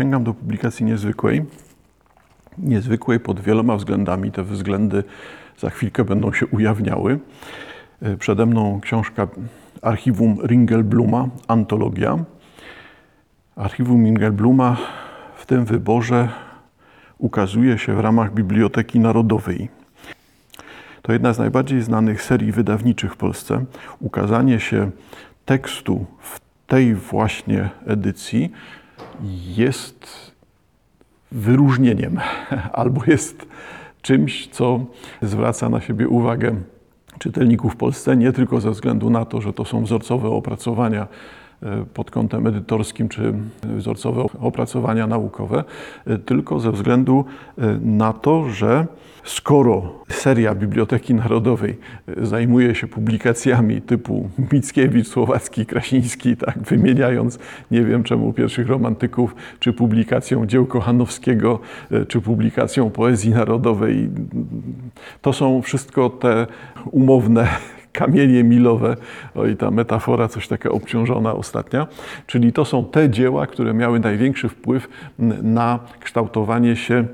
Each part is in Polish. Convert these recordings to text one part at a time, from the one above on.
sięgam do publikacji niezwykłej. Niezwykłej pod wieloma względami. Te względy za chwilkę będą się ujawniały. E, przede mną książka Archiwum Ringelbluma, antologia. Archiwum Ringelbluma w tym wyborze ukazuje się w ramach Biblioteki Narodowej. To jedna z najbardziej znanych serii wydawniczych w Polsce. Ukazanie się tekstu w tej właśnie edycji jest wyróżnieniem albo jest czymś, co zwraca na siebie uwagę czytelników w Polsce, nie tylko ze względu na to, że to są wzorcowe opracowania pod kątem edytorskim czy wzorcowe opracowania naukowe, e, tylko ze względu e, na to, że skoro seria Biblioteki Narodowej zajmuje się publikacjami typu Mickiewicz, Słowacki, Krasiński, tak wymieniając nie wiem czemu pierwszych romantyków, czy publikacją dzieł Kochanowskiego, czy publikacją poezji narodowej, to są wszystko te umowne kamienie milowe, oj ta metafora coś taka obciążona ostatnia, czyli to są te dzieła, które miały największy wpływ na kształtowanie się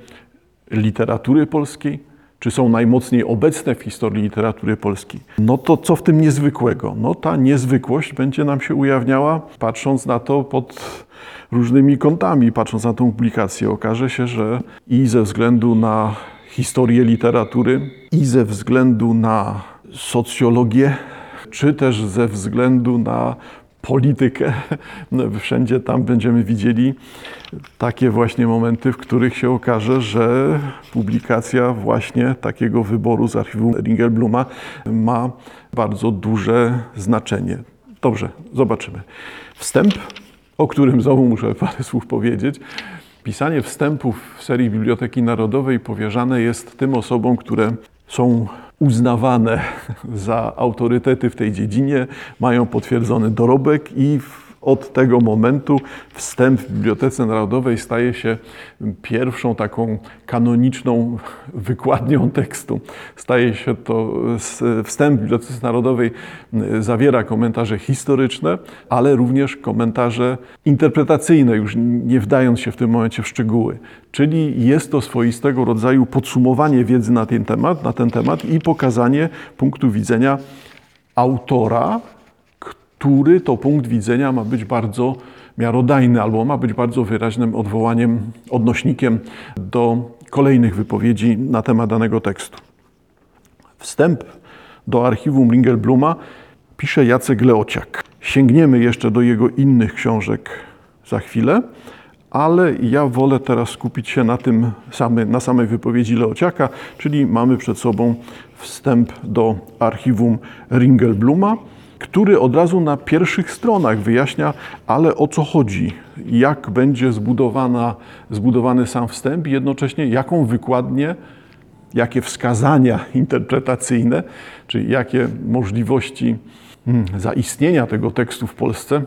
literatury polskiej, czy są najmocniej obecne w historii literatury polskiej. No to co w tym niezwykłego? No ta niezwykłość będzie nam się ujawniała, patrząc na to pod różnymi kątami, patrząc na tą publikację. Okaże się, że i ze względu na historię literatury, i ze względu na socjologię, czy też ze względu na politykę. Wszędzie tam będziemy widzieli takie właśnie momenty, w których się okaże, że publikacja właśnie takiego wyboru z archiwum Ringelbluma ma bardzo duże znaczenie. Dobrze, zobaczymy. Wstęp, o którym znowu muszę parę słów powiedzieć. Pisanie wstępów w serii Biblioteki Narodowej powierzane jest tym osobom, które są uznawane za autorytety w tej dziedzinie, mają potwierdzony dorobek i od tego momentu wstęp w Bibliotece Narodowej staje się pierwszą taką kanoniczną wykładnią tekstu. Staje się to, wstęp w Bibliotece Narodowej zawiera komentarze historyczne, ale również komentarze interpretacyjne, już nie wdając się w tym momencie w szczegóły. Czyli jest to swoistego rodzaju podsumowanie wiedzy na ten temat, na ten temat i pokazanie punktu widzenia autora, który to punkt widzenia ma być bardzo miarodajny albo ma być bardzo wyraźnym odwołaniem, odnośnikiem do kolejnych wypowiedzi na temat danego tekstu. Wstęp do archiwum Ringelbluma pisze Jacek Leociak. Sięgniemy jeszcze do jego innych książek za chwilę, ale ja wolę teraz skupić się na tym samy, na samej wypowiedzi Leociaka, czyli mamy przed sobą wstęp do archiwum Ringelbluma który od razu na pierwszych stronach wyjaśnia, ale o co chodzi, jak będzie zbudowana, zbudowany sam wstęp i jednocześnie jaką wykładnię, jakie wskazania interpretacyjne, czy jakie możliwości hmm, zaistnienia tego tekstu w Polsce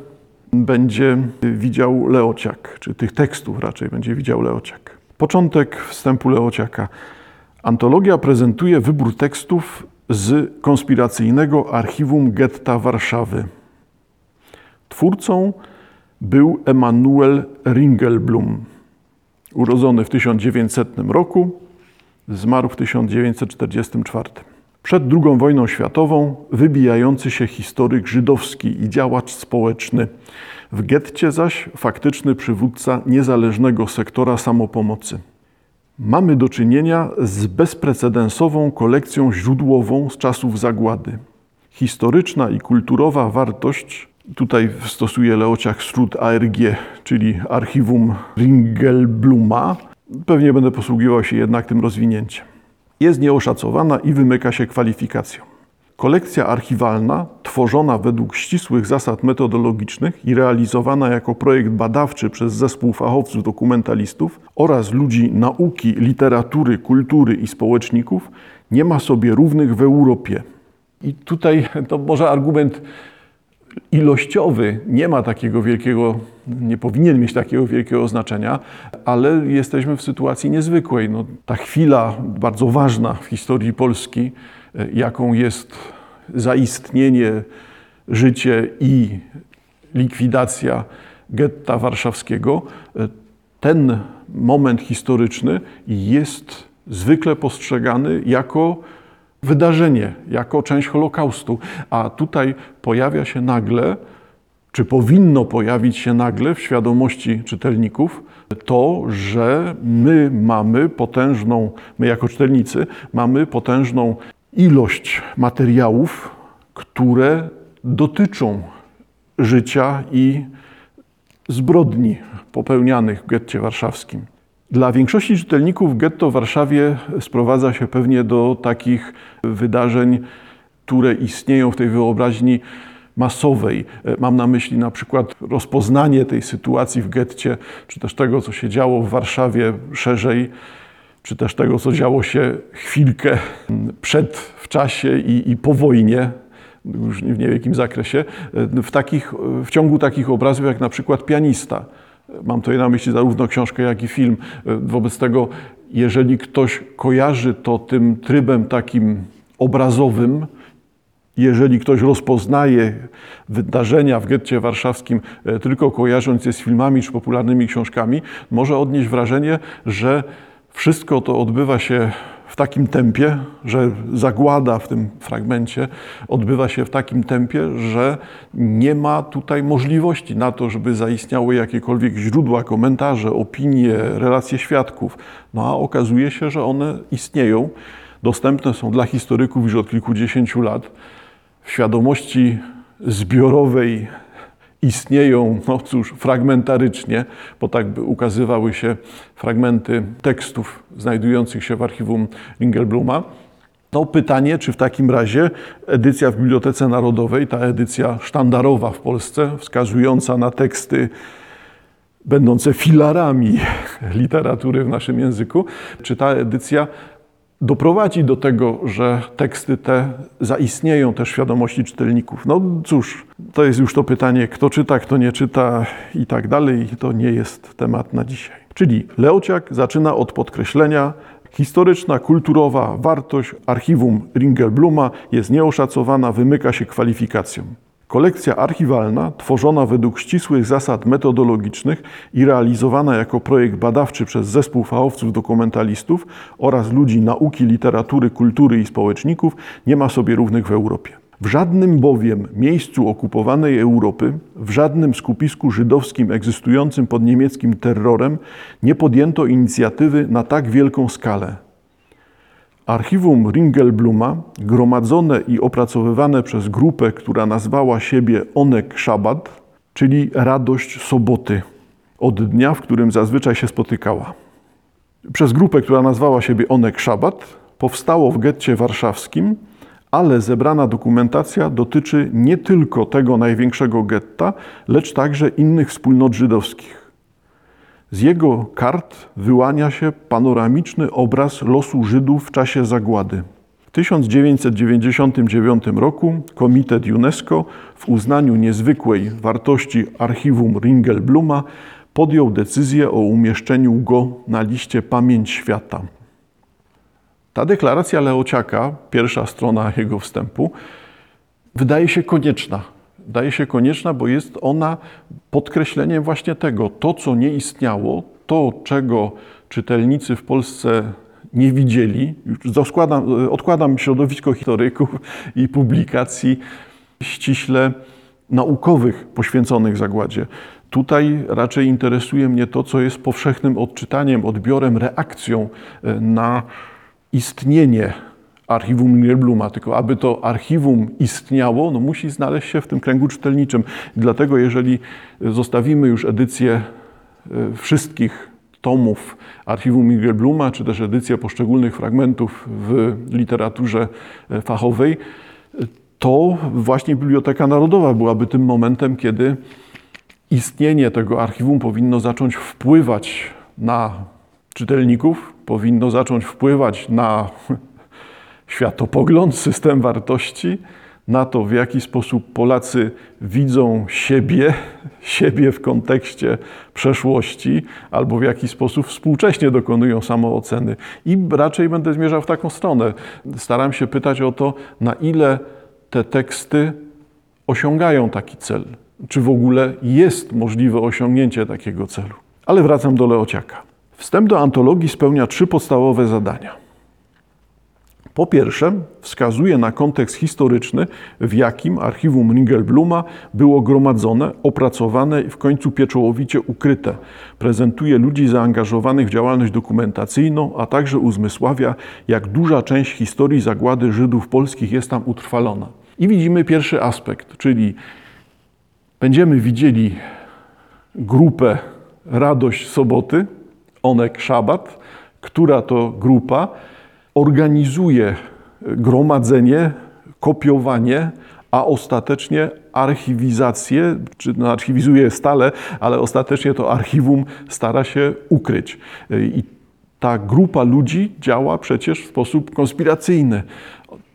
będzie widział Leociak, czy tych tekstów raczej będzie widział Leociak. Początek wstępu Leociaka. Antologia prezentuje wybór tekstów z konspiracyjnego archiwum getta Warszawy. Twórcą był Emanuel Ringelblum, urodzony w 1900 roku, zmarł w 1944. Przed II wojną światową wybijający się historyk żydowski i działacz społeczny, w getcie zaś faktyczny przywódca niezależnego sektora samopomocy. Mamy do czynienia z bezprecedensową kolekcją źródłową z czasów zagłady. Historyczna i kulturowa wartość, tutaj stosuje Leociach skrót ARG, czyli Archiwum Ringelbluma, pewnie będę posługiwał się jednak tym rozwinięciem, jest nieoszacowana i wymyka się kwalifikacją. Kolekcja archiwalna, tworzona według ścisłych zasad metodologicznych i realizowana jako projekt badawczy przez zespół fachowców dokumentalistów oraz ludzi nauki, literatury, kultury i społeczników, nie ma sobie równych w Europie. I tutaj to może argument ilościowy nie ma takiego wielkiego, nie powinien mieć takiego wielkiego znaczenia, ale jesteśmy w sytuacji niezwykłej. No, ta chwila bardzo ważna w historii Polski, E, jaką jest zaistnienie, życie i likwidacja getta warszawskiego, e, ten moment historyczny jest zwykle postrzegany jako wydarzenie, jako część Holokaustu. A tutaj pojawia się nagle, czy powinno pojawić się nagle w świadomości czytelników, to, że my mamy potężną, my jako czytelnicy, mamy potężną ilość materiałów, które dotyczą życia i zbrodni popełnianych w getcie warszawskim. Dla większości czytelników getto w Warszawie sprowadza się pewnie do takich wydarzeń, które istnieją w tej wyobraźni masowej. Mam na myśli na przykład rozpoznanie tej sytuacji w getcie, czy też tego, co się działo w Warszawie szerzej, czy też tego, co działo się chwilkę przed, w czasie i, i po wojnie, już w niewielkim zakresie, w, takich, w ciągu takich obrazów jak na przykład pianista. Mam tutaj na myśli zarówno książkę, jak i film. Wobec tego, jeżeli ktoś kojarzy to tym trybem takim obrazowym, jeżeli ktoś rozpoznaje wydarzenia w getcie warszawskim e, tylko kojarząc je z filmami czy popularnymi książkami, może odnieść wrażenie, że wszystko to odbywa się w takim tempie, że zagłada w tym fragmencie odbywa się w takim tempie, że nie ma tutaj możliwości na to, żeby zaistniały jakiekolwiek źródła, komentarze, opinie, relacje świadków. No a okazuje się, że one istnieją, dostępne są dla historyków już od kilkudziesięciu lat. W świadomości zbiorowej istnieją, no cóż, fragmentarycznie, bo tak by ukazywały się fragmenty tekstów znajdujących się w archiwum Ringelbluma. To pytanie, czy w takim razie edycja w Bibliotece Narodowej, ta edycja sztandarowa w Polsce, wskazująca na teksty będące filarami literatury w naszym języku, czy ta edycja doprowadzi do tego, że teksty te zaistnieją też w świadomości czytelników. No cóż, to jest już to pytanie, kto czyta, kto nie czyta i tak dalej. To nie jest temat na dzisiaj. Czyli Leociak zaczyna od podkreślenia, Historyczna, kulturowa wartość archiwum Ringelbluma jest nieoszacowana, wymyka się kwalifikacjom. Kolekcja archiwalna, tworzona według ścisłych zasad metodologicznych i realizowana jako projekt badawczy przez zespół fachowców dokumentalistów oraz ludzi nauki, literatury, kultury i społeczników, nie ma sobie równych w Europie. W żadnym bowiem miejscu okupowanej Europy, w żadnym skupisku żydowskim egzystującym pod niemieckim terrorem nie podjęto inicjatywy na tak wielką skalę. Archiwum Ringelbluma, gromadzone i opracowywane przez grupę, która nazwała siebie Onek Szabat, czyli radość soboty, od dnia, w którym zazwyczaj się spotykała. Przez grupę, która nazwała siebie Onek Szabat, powstało w getcie warszawskim, ale zebrana dokumentacja dotyczy nie tylko tego największego getta, lecz także innych wspólnot żydowskich. Z jego kart wyłania się panoramiczny obraz losu Żydów w czasie zagłady. W 1999 roku Komitet UNESCO w uznaniu niezwykłej wartości archiwum Ringelbluma podjął decyzję o umieszczeniu go na liście Pamięć Świata. Ta deklaracja Leociaka, pierwsza strona jego wstępu, wydaje się konieczna daje się konieczna, bo jest ona podkreśleniem właśnie tego, to co nie istniało, to czego czytelnicy w Polsce nie widzieli. Składam, odkładam środowisko historyków i publikacji ściśle naukowych poświęconych zagładzie. Tutaj raczej interesuje mnie to, co jest powszechnym odczytaniem, odbiorem, reakcją e, na istnienie archiwum Nierbluma, tylko aby to archiwum istniało, no musi znaleźć się w tym kręgu czytelniczym. Dlatego jeżeli zostawimy już edycję e, wszystkich tomów archiwum Nierbluma, czy też edycję poszczególnych fragmentów w literaturze e, fachowej, to właśnie Biblioteka Narodowa byłaby tym momentem, kiedy istnienie tego archiwum powinno zacząć wpływać na czytelników, powinno zacząć wpływać na światopogląd, system wartości, na to, w jaki sposób Polacy widzą siebie, siebie w kontekście przeszłości, albo w jaki sposób współcześnie dokonują samooceny. I raczej będę zmierzał w taką stronę. Staram się pytać o to, na ile te teksty osiągają taki cel. Czy w ogóle jest możliwe osiągnięcie takiego celu? Ale wracam do Leociaka. Wstęp do antologii spełnia trzy podstawowe zadania. Po pierwsze, wskazuje na kontekst historyczny, w jakim archiwum Ringelbluma było gromadzone, opracowane i w końcu pieczołowicie ukryte. Prezentuje ludzi zaangażowanych w działalność dokumentacyjną, a także uzmysławia, jak duża część historii zagłady Żydów polskich jest tam utrwalona. I widzimy pierwszy aspekt, czyli będziemy widzieli grupę Radość Soboty, Onek Szabat, która to grupa organizuje gromadzenie, kopiowanie, a ostatecznie archiwizację, czy no, archiwizuje stale, ale ostatecznie to archiwum stara się ukryć. I ta grupa ludzi działa przecież w sposób konspiracyjny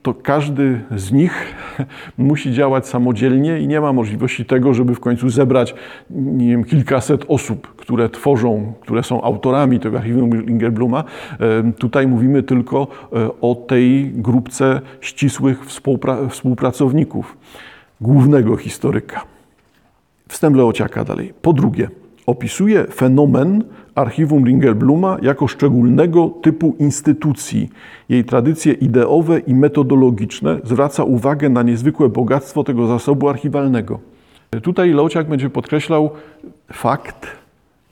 to każdy z nich musi działać samodzielnie i nie ma możliwości tego, żeby w końcu zebrać nie wiem, kilkaset osób, które tworzą, które są autorami tego archiwum Ingelbluma. Tutaj mówimy tylko e, o tej grupce ścisłych współpra współpracowników głównego historyka. Wstęp Leociaka dalej. Po drugie, opisuje fenomen archiwum Ringelbluma jako szczególnego typu instytucji. Jej tradycje ideowe i metodologiczne zwraca uwagę na niezwykłe bogactwo tego zasobu archiwalnego. Tutaj Leociak będzie podkreślał fakt,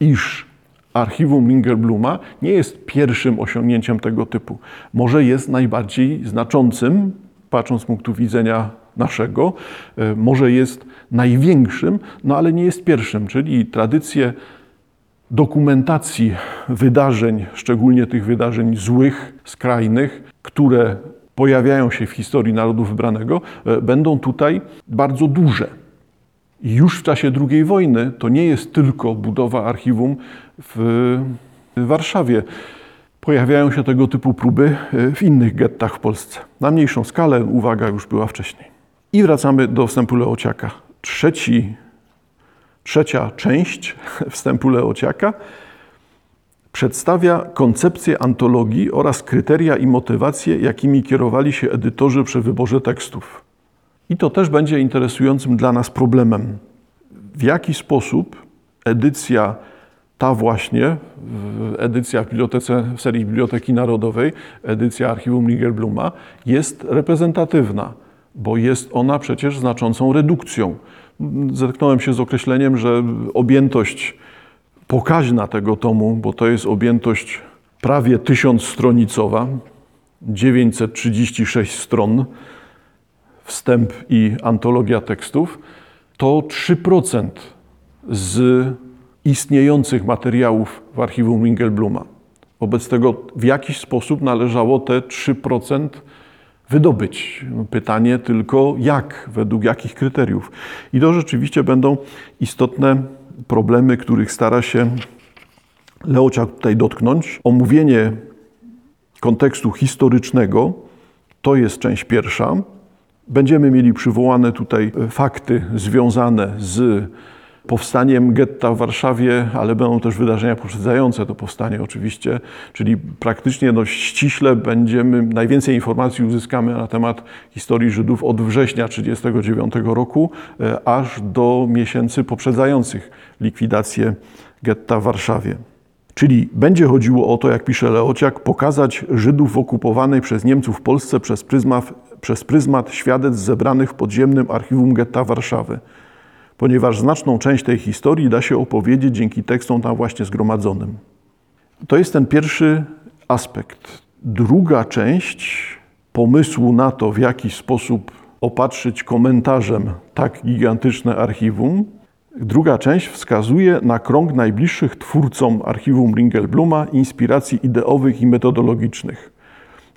iż archiwum Ringelbluma nie jest pierwszym osiągnięciem tego typu. Może jest najbardziej znaczącym, patrząc z punktu widzenia naszego, e, może jest największym, no ale nie jest pierwszym, czyli tradycje dokumentacji wydarzeń, szczególnie tych wydarzeń złych, skrajnych, które pojawiają się w historii narodu wybranego, e, będą tutaj bardzo duże. Już w czasie II wojny to nie jest tylko budowa archiwum w Warszawie. Pojawiają się tego typu próby e, w innych gettach w Polsce. Na mniejszą skalę uwaga już była wcześniej. I wracamy do wstępu Leociaka. Trzeci Trzecia część wstępu Leociaka przedstawia koncepcję antologii oraz kryteria i motywacje, jakimi kierowali się edytorzy przy wyborze tekstów. I to też będzie interesującym dla nas problemem. W jaki sposób edycja ta właśnie, edycja w bibliotece, w serii Biblioteki Narodowej, edycja Archiwum Nigerbluma, jest reprezentatywna, bo jest ona przecież znaczącą redukcją zetknąłem się z określeniem, że objętość pokaźna tego tomu, bo to jest objętość prawie tysiącstronicowa, 936 stron, wstęp i antologia tekstów, to 3% z istniejących materiałów w archiwum Ringelbluma. Wobec tego w jakiś sposób należało te 3% wydobyć. Pytanie tylko jak, według jakich kryteriów. I to rzeczywiście będą istotne problemy, których stara się Leociak tutaj dotknąć. Omówienie kontekstu historycznego to jest część pierwsza. Będziemy mieli przywołane tutaj fakty związane z powstaniem getta w Warszawie, ale będą też wydarzenia poprzedzające to powstanie oczywiście, czyli praktycznie no, ściśle będziemy, najwięcej informacji uzyskamy na temat historii Żydów od września 1939 roku, e, aż do miesięcy poprzedzających likwidację getta w Warszawie. Czyli będzie chodziło o to, jak pisze Leociak, pokazać Żydów w okupowanej przez Niemców Polsce przez pryzmat, przez pryzmat świadectw zebranych w podziemnym archiwum getta Warszawy ponieważ znaczną część tej historii da się opowiedzieć dzięki tekstom tam właśnie zgromadzonym. To jest ten pierwszy aspekt. Druga część pomysłu na to, w jaki sposób opatrzyć komentarzem tak gigantyczne archiwum, druga część wskazuje na krąg najbliższych twórcom archiwum Ringelbluma inspiracji ideowych i metodologicznych.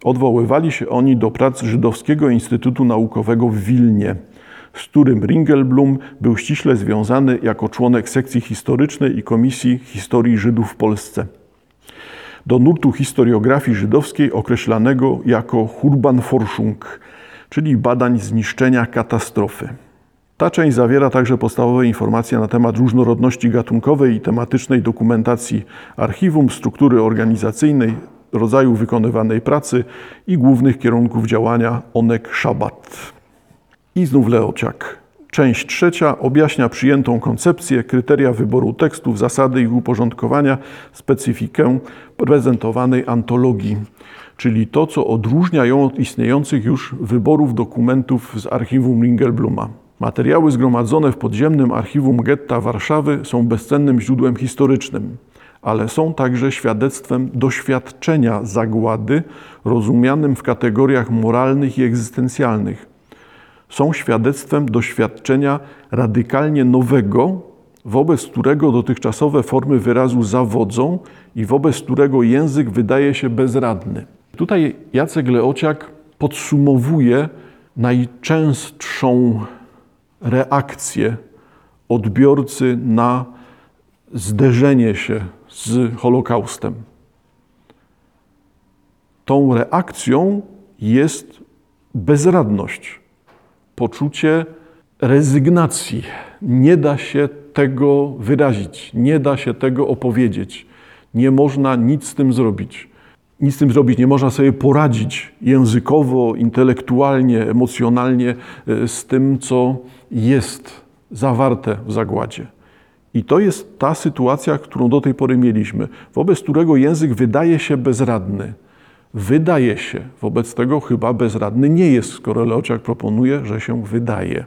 Odwoływali się oni do prac Żydowskiego Instytutu Naukowego w Wilnie – z którym Ringelblum był ściśle związany jako członek sekcji historycznej i Komisji Historii Żydów w Polsce. Do nurtu historiografii żydowskiej określanego jako Hurbanforschung, czyli badań zniszczenia katastrofy. Ta część zawiera także podstawowe informacje na temat różnorodności gatunkowej i tematycznej dokumentacji archiwum, struktury organizacyjnej, rodzaju wykonywanej pracy i głównych kierunków działania ONEK Szabat. I znów Leociak. Część trzecia objaśnia przyjętą koncepcję, kryteria wyboru tekstów, zasady ich uporządkowania, specyfikę prezentowanej antologii, czyli to, co odróżnia ją od istniejących już wyborów dokumentów z archiwum Ringelbluma. Materiały zgromadzone w podziemnym archiwum getta Warszawy są bezcennym źródłem historycznym, ale są także świadectwem doświadczenia zagłady, rozumianym w kategoriach moralnych i egzystencjalnych. Są świadectwem doświadczenia radykalnie nowego, wobec którego dotychczasowe formy wyrazu zawodzą i wobec którego język wydaje się bezradny. Tutaj Jacek Leociak podsumowuje najczęstszą reakcję odbiorcy na zderzenie się z Holokaustem. Tą reakcją jest bezradność, poczucie rezygnacji. Nie da się tego wyrazić, nie da się tego opowiedzieć, nie można nic z tym zrobić. Nic z tym zrobić, nie można sobie poradzić językowo, intelektualnie, emocjonalnie e, z tym, co jest zawarte w zagładzie. I to jest ta sytuacja, którą do tej pory mieliśmy, wobec którego język wydaje się bezradny. Wydaje się, wobec tego chyba bezradny nie jest, skoro Leociak proponuje, że się wydaje.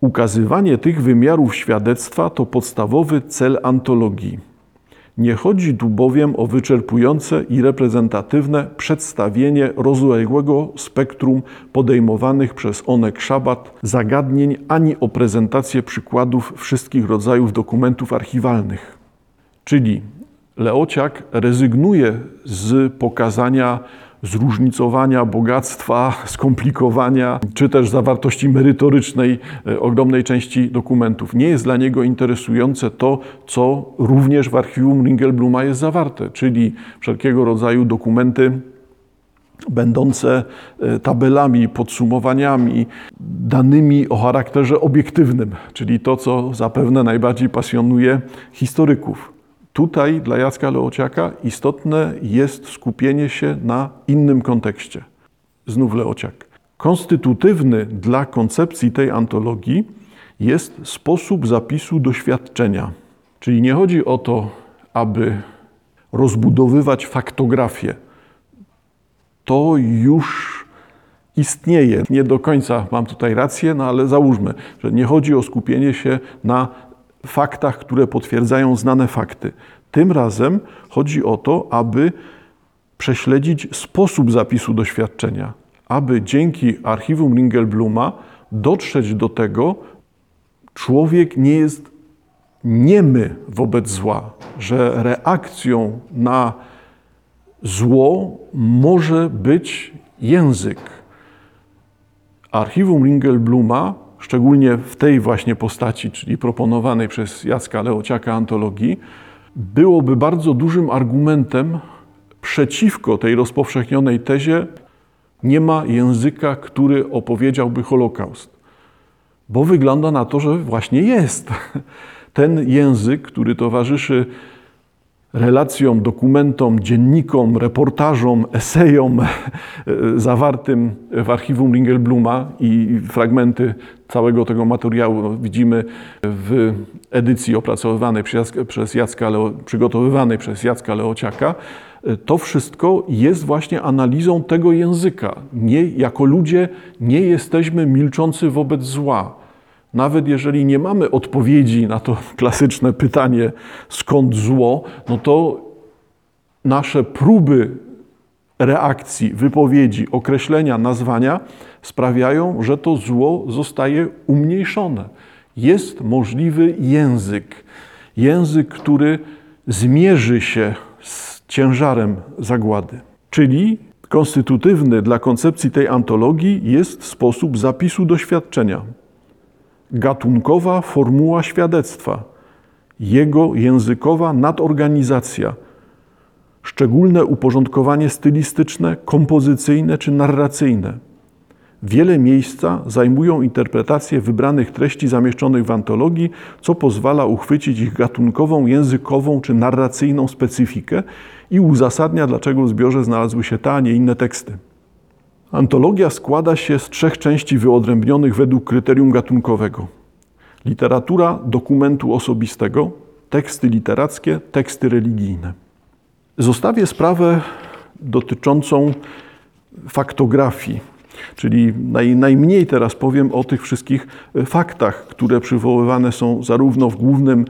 Ukazywanie tych wymiarów świadectwa to podstawowy cel antologii. Nie chodzi tu bowiem o wyczerpujące i reprezentatywne przedstawienie rozległego spektrum podejmowanych przez Onek Szabat zagadnień, ani o prezentację przykładów wszystkich rodzajów dokumentów archiwalnych. Czyli Leociak rezygnuje z pokazania zróżnicowania, bogactwa, skomplikowania, czy też zawartości merytorycznej e, ogromnej części dokumentów. Nie jest dla niego interesujące to, co również w archiwum Ringelbluma jest zawarte, czyli wszelkiego rodzaju dokumenty będące e, tabelami, podsumowaniami, danymi o charakterze obiektywnym, czyli to, co zapewne najbardziej pasjonuje historyków. Tutaj dla Jacka Leociaka istotne jest skupienie się na innym kontekście. Znów Leociak. Konstytutywny dla koncepcji tej antologii jest sposób zapisu doświadczenia. Czyli nie chodzi o to, aby rozbudowywać faktografię. To już istnieje. Nie do końca mam tutaj rację, no ale załóżmy, że nie chodzi o skupienie się na faktach, które potwierdzają znane fakty. Tym razem chodzi o to, aby prześledzić sposób zapisu doświadczenia, aby dzięki archiwum Ringelbluma dotrzeć do tego, człowiek nie jest niemy wobec zła, że reakcją na zło może być język. Archiwum Ringelbluma szczególnie w tej właśnie postaci, czyli proponowanej przez Jacka Leociaka antologii, byłoby bardzo dużym argumentem przeciwko tej rozpowszechnionej tezie nie ma języka, który opowiedziałby Holokaust. Bo wygląda na to, że właśnie jest. Ten język, który towarzyszy relacjom, dokumentom, dziennikom, reportażom, esejom zawartym w archiwum Ringelbluma i fragmenty całego tego materiału no, widzimy w edycji opracowywanej przez Jacka, przygotowywanej przez Jacka Leociaka. To wszystko jest właśnie analizą tego języka. Nie, jako ludzie nie jesteśmy milczący wobec zła nawet jeżeli nie mamy odpowiedzi na to klasyczne pytanie, skąd zło, no to nasze próby reakcji, wypowiedzi, określenia, nazwania sprawiają, że to zło zostaje umniejszone. Jest możliwy język. Język, który zmierzy się z ciężarem zagłady. Czyli konstytutywny dla koncepcji tej antologii jest sposób zapisu doświadczenia gatunkowa formuła świadectwa, jego językowa nadorganizacja, szczególne uporządkowanie stylistyczne, kompozycyjne czy narracyjne. Wiele miejsca zajmują interpretacje wybranych treści zamieszczonych w antologii, co pozwala uchwycić ich gatunkową, językową czy narracyjną specyfikę i uzasadnia, dlaczego w zbiorze znalazły się te, a nie inne teksty. Antologia składa się z trzech części wyodrębnionych według kryterium gatunkowego. literatura dokumentu osobistego, teksty literackie, teksty religijne. Zostawię sprawę dotyczącą faktografii, czyli naj, najmniej teraz powiem o tych wszystkich faktach, które przywoływane są zarówno w głównym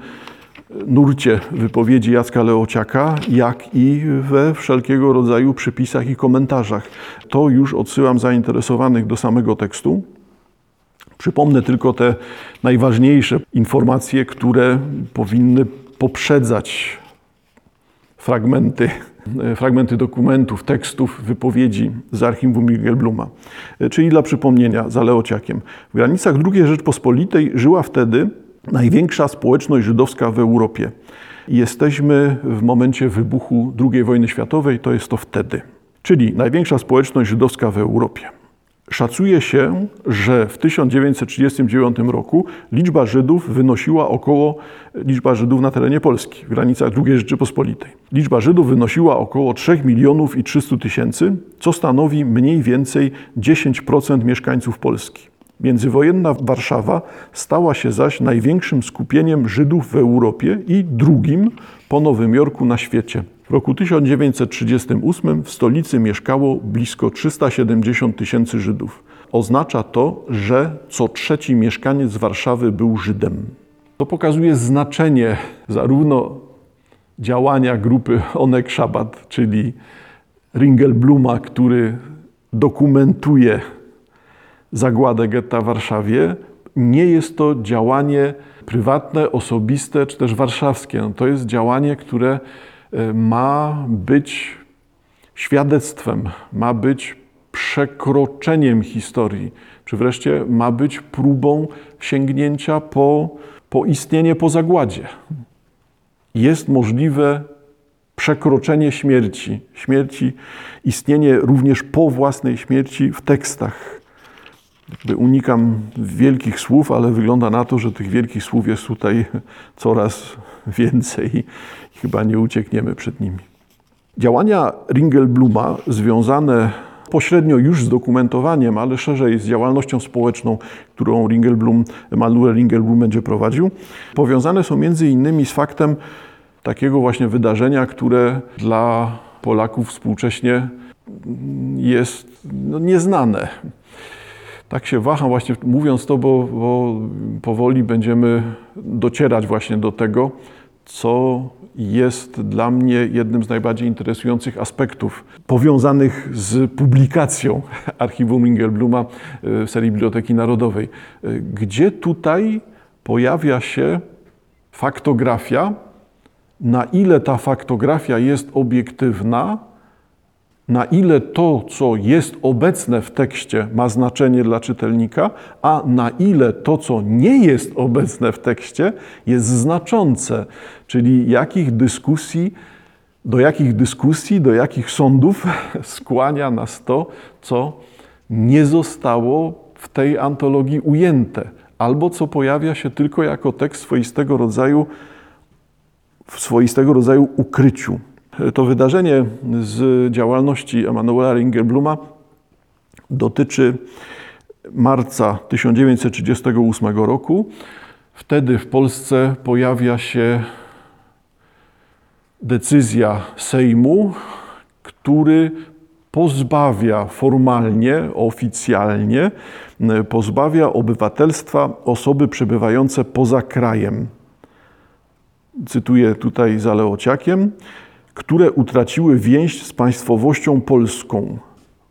nurcie wypowiedzi Jacka Leociaka, jak i we wszelkiego rodzaju przypisach i komentarzach. To już odsyłam zainteresowanych do samego tekstu. Przypomnę tylko te najważniejsze informacje, które powinny poprzedzać fragmenty, fragmenty dokumentów, tekstów, wypowiedzi z archiwum Bluma. Czyli dla przypomnienia, za Leociakiem. W granicach II Rzeczpospolitej żyła wtedy największa społeczność żydowska w Europie. Jesteśmy w momencie wybuchu II wojny światowej, to jest to wtedy. Czyli największa społeczność żydowska w Europie. Szacuje się, że w 1939 roku liczba Żydów wynosiła około, liczba Żydów na terenie Polski, w granicach II Rzeczypospolitej. Liczba Żydów wynosiła około 3 milionów i 300 tysięcy, co stanowi mniej więcej 10% mieszkańców Polski. Międzywojenna Warszawa stała się zaś największym skupieniem Żydów w Europie i drugim po Nowym Jorku na świecie. W roku 1938 w stolicy mieszkało blisko 370 tysięcy Żydów. Oznacza to, że co trzeci mieszkaniec Warszawy był Żydem. To pokazuje znaczenie zarówno działania grupy Onek Szabat, czyli Ringelbluma, który dokumentuje zagładę getta w Warszawie, nie jest to działanie prywatne, osobiste czy też warszawskie. To jest działanie, które e, ma być świadectwem, ma być przekroczeniem historii, czy wreszcie ma być próbą sięgnięcia po, po istnienie po zagładzie. Jest możliwe przekroczenie śmierci, śmierci, istnienie również po własnej śmierci w tekstach jakby unikam wielkich słów, ale wygląda na to, że tych wielkich słów jest tutaj coraz więcej i chyba nie uciekniemy przed nimi. Działania Ringelbluma związane pośrednio już z dokumentowaniem, ale szerzej z działalnością społeczną, którą Ringelblum, Emanuel Ringelblum będzie prowadził, powiązane są między innymi z faktem takiego właśnie wydarzenia, które dla Polaków współcześnie jest no, nieznane tak się waham właśnie mówiąc to, bo, bo powoli będziemy docierać właśnie do tego, co jest dla mnie jednym z najbardziej interesujących aspektów powiązanych z publikacją archiwum Ringelbluma e, w serii Biblioteki Narodowej. E, gdzie tutaj pojawia się faktografia, na ile ta faktografia jest obiektywna, na ile to, co jest obecne w tekście, ma znaczenie dla czytelnika, a na ile to, co nie jest obecne w tekście, jest znaczące, czyli jakich dyskusji, do jakich dyskusji, do jakich sądów skłania nas to, co nie zostało w tej antologii ujęte, albo co pojawia się tylko jako tekst swoistego rodzaju, w swoistego rodzaju ukryciu. To wydarzenie z działalności Emanuela Ringelbluma dotyczy marca 1938 roku. Wtedy w Polsce pojawia się decyzja Sejmu, który pozbawia formalnie, oficjalnie, pozbawia obywatelstwa osoby przebywające poza krajem. Cytuję tutaj za Leociakiem które utraciły więź z państwowością polską.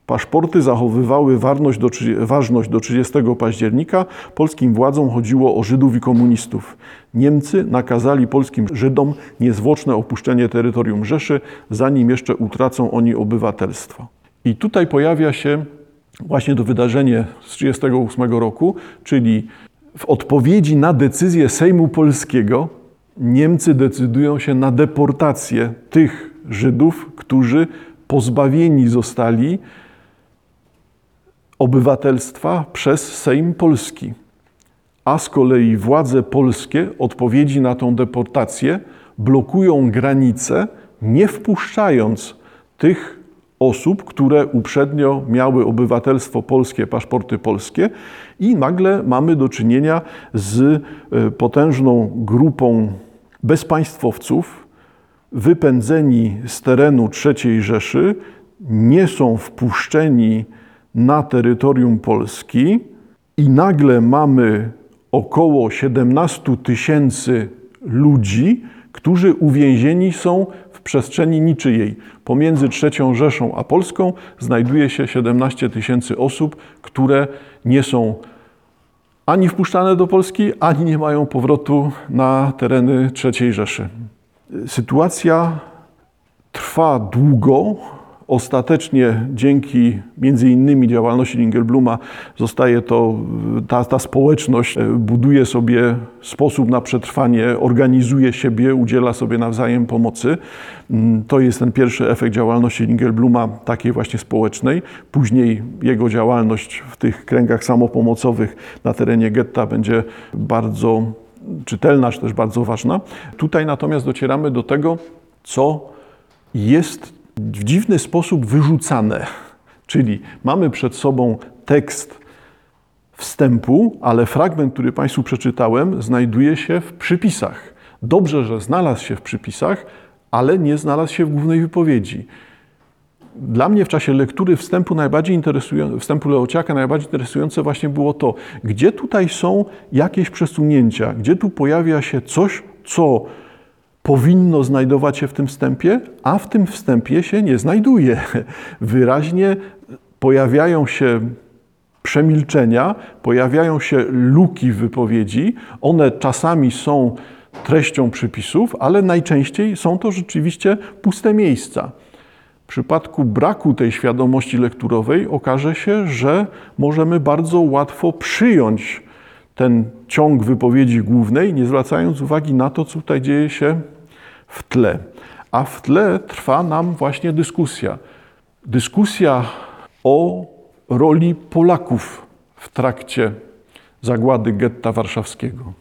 Paszporty zachowywały ważność do, ważność do 30 października. Polskim władzom chodziło o Żydów i komunistów. Niemcy nakazali polskim Żydom niezwłoczne opuszczenie terytorium Rzeszy, zanim jeszcze utracą oni obywatelstwo. I tutaj pojawia się właśnie to wydarzenie z 1938 roku, czyli w odpowiedzi na decyzję Sejmu Polskiego Niemcy decydują się na deportację tych Żydów, którzy pozbawieni zostali obywatelstwa przez Sejm Polski. A z kolei władze polskie odpowiedzi na tą deportację blokują granice, nie wpuszczając tych osób, które uprzednio miały obywatelstwo polskie, paszporty polskie i nagle mamy do czynienia z e, potężną grupą bezpaństwowców, wypędzeni z terenu III Rzeszy, nie są wpuszczeni na terytorium Polski i nagle mamy około 17 tysięcy ludzi, którzy uwięzieni są w przestrzeni niczyjej. Pomiędzy III Rzeszą a Polską znajduje się 17 tysięcy osób, które nie są ani wpuszczane do Polski, ani nie mają powrotu na tereny III Rzeszy. Sytuacja trwa długo. Ostatecznie dzięki między innymi działalności Ringelbluma zostaje to, ta, ta społeczność e, buduje sobie sposób na przetrwanie, organizuje siebie, udziela sobie nawzajem pomocy. Mm, To jest ten pierwszy efekt działalności Ringelbluma, takiej właśnie społecznej. Później jego działalność w tych kręgach samopomocowych na terenie getta będzie bardzo czytelna, czy też bardzo ważna. Tutaj natomiast docieramy do tego, co jest w dziwny sposób wyrzucane. Czyli mamy przed sobą tekst wstępu, ale fragment, który Państwu przeczytałem, znajduje się w przypisach. Dobrze, że znalazł się w przypisach, ale nie znalazł się w głównej wypowiedzi. Dla mnie w czasie lektury wstępu najbardziej wstępu Leociaka najbardziej interesujące właśnie było to, gdzie tutaj są jakieś przesunięcia, gdzie tu pojawia się coś, co powinno znajdować się w tym wstępie, a w tym wstępie się nie znajduje. Wyraźnie pojawiają się przemilczenia, pojawiają się luki w wypowiedzi. One czasami są treścią przypisów, ale najczęściej są to rzeczywiście puste miejsca. W przypadku braku tej świadomości lekturowej okaże się, że możemy bardzo łatwo przyjąć ten ciąg wypowiedzi głównej, nie zwracając uwagi na to, co tutaj dzieje się w tle. A w tle trwa nam właśnie dyskusja. Dyskusja o roli Polaków w trakcie zagłady getta warszawskiego.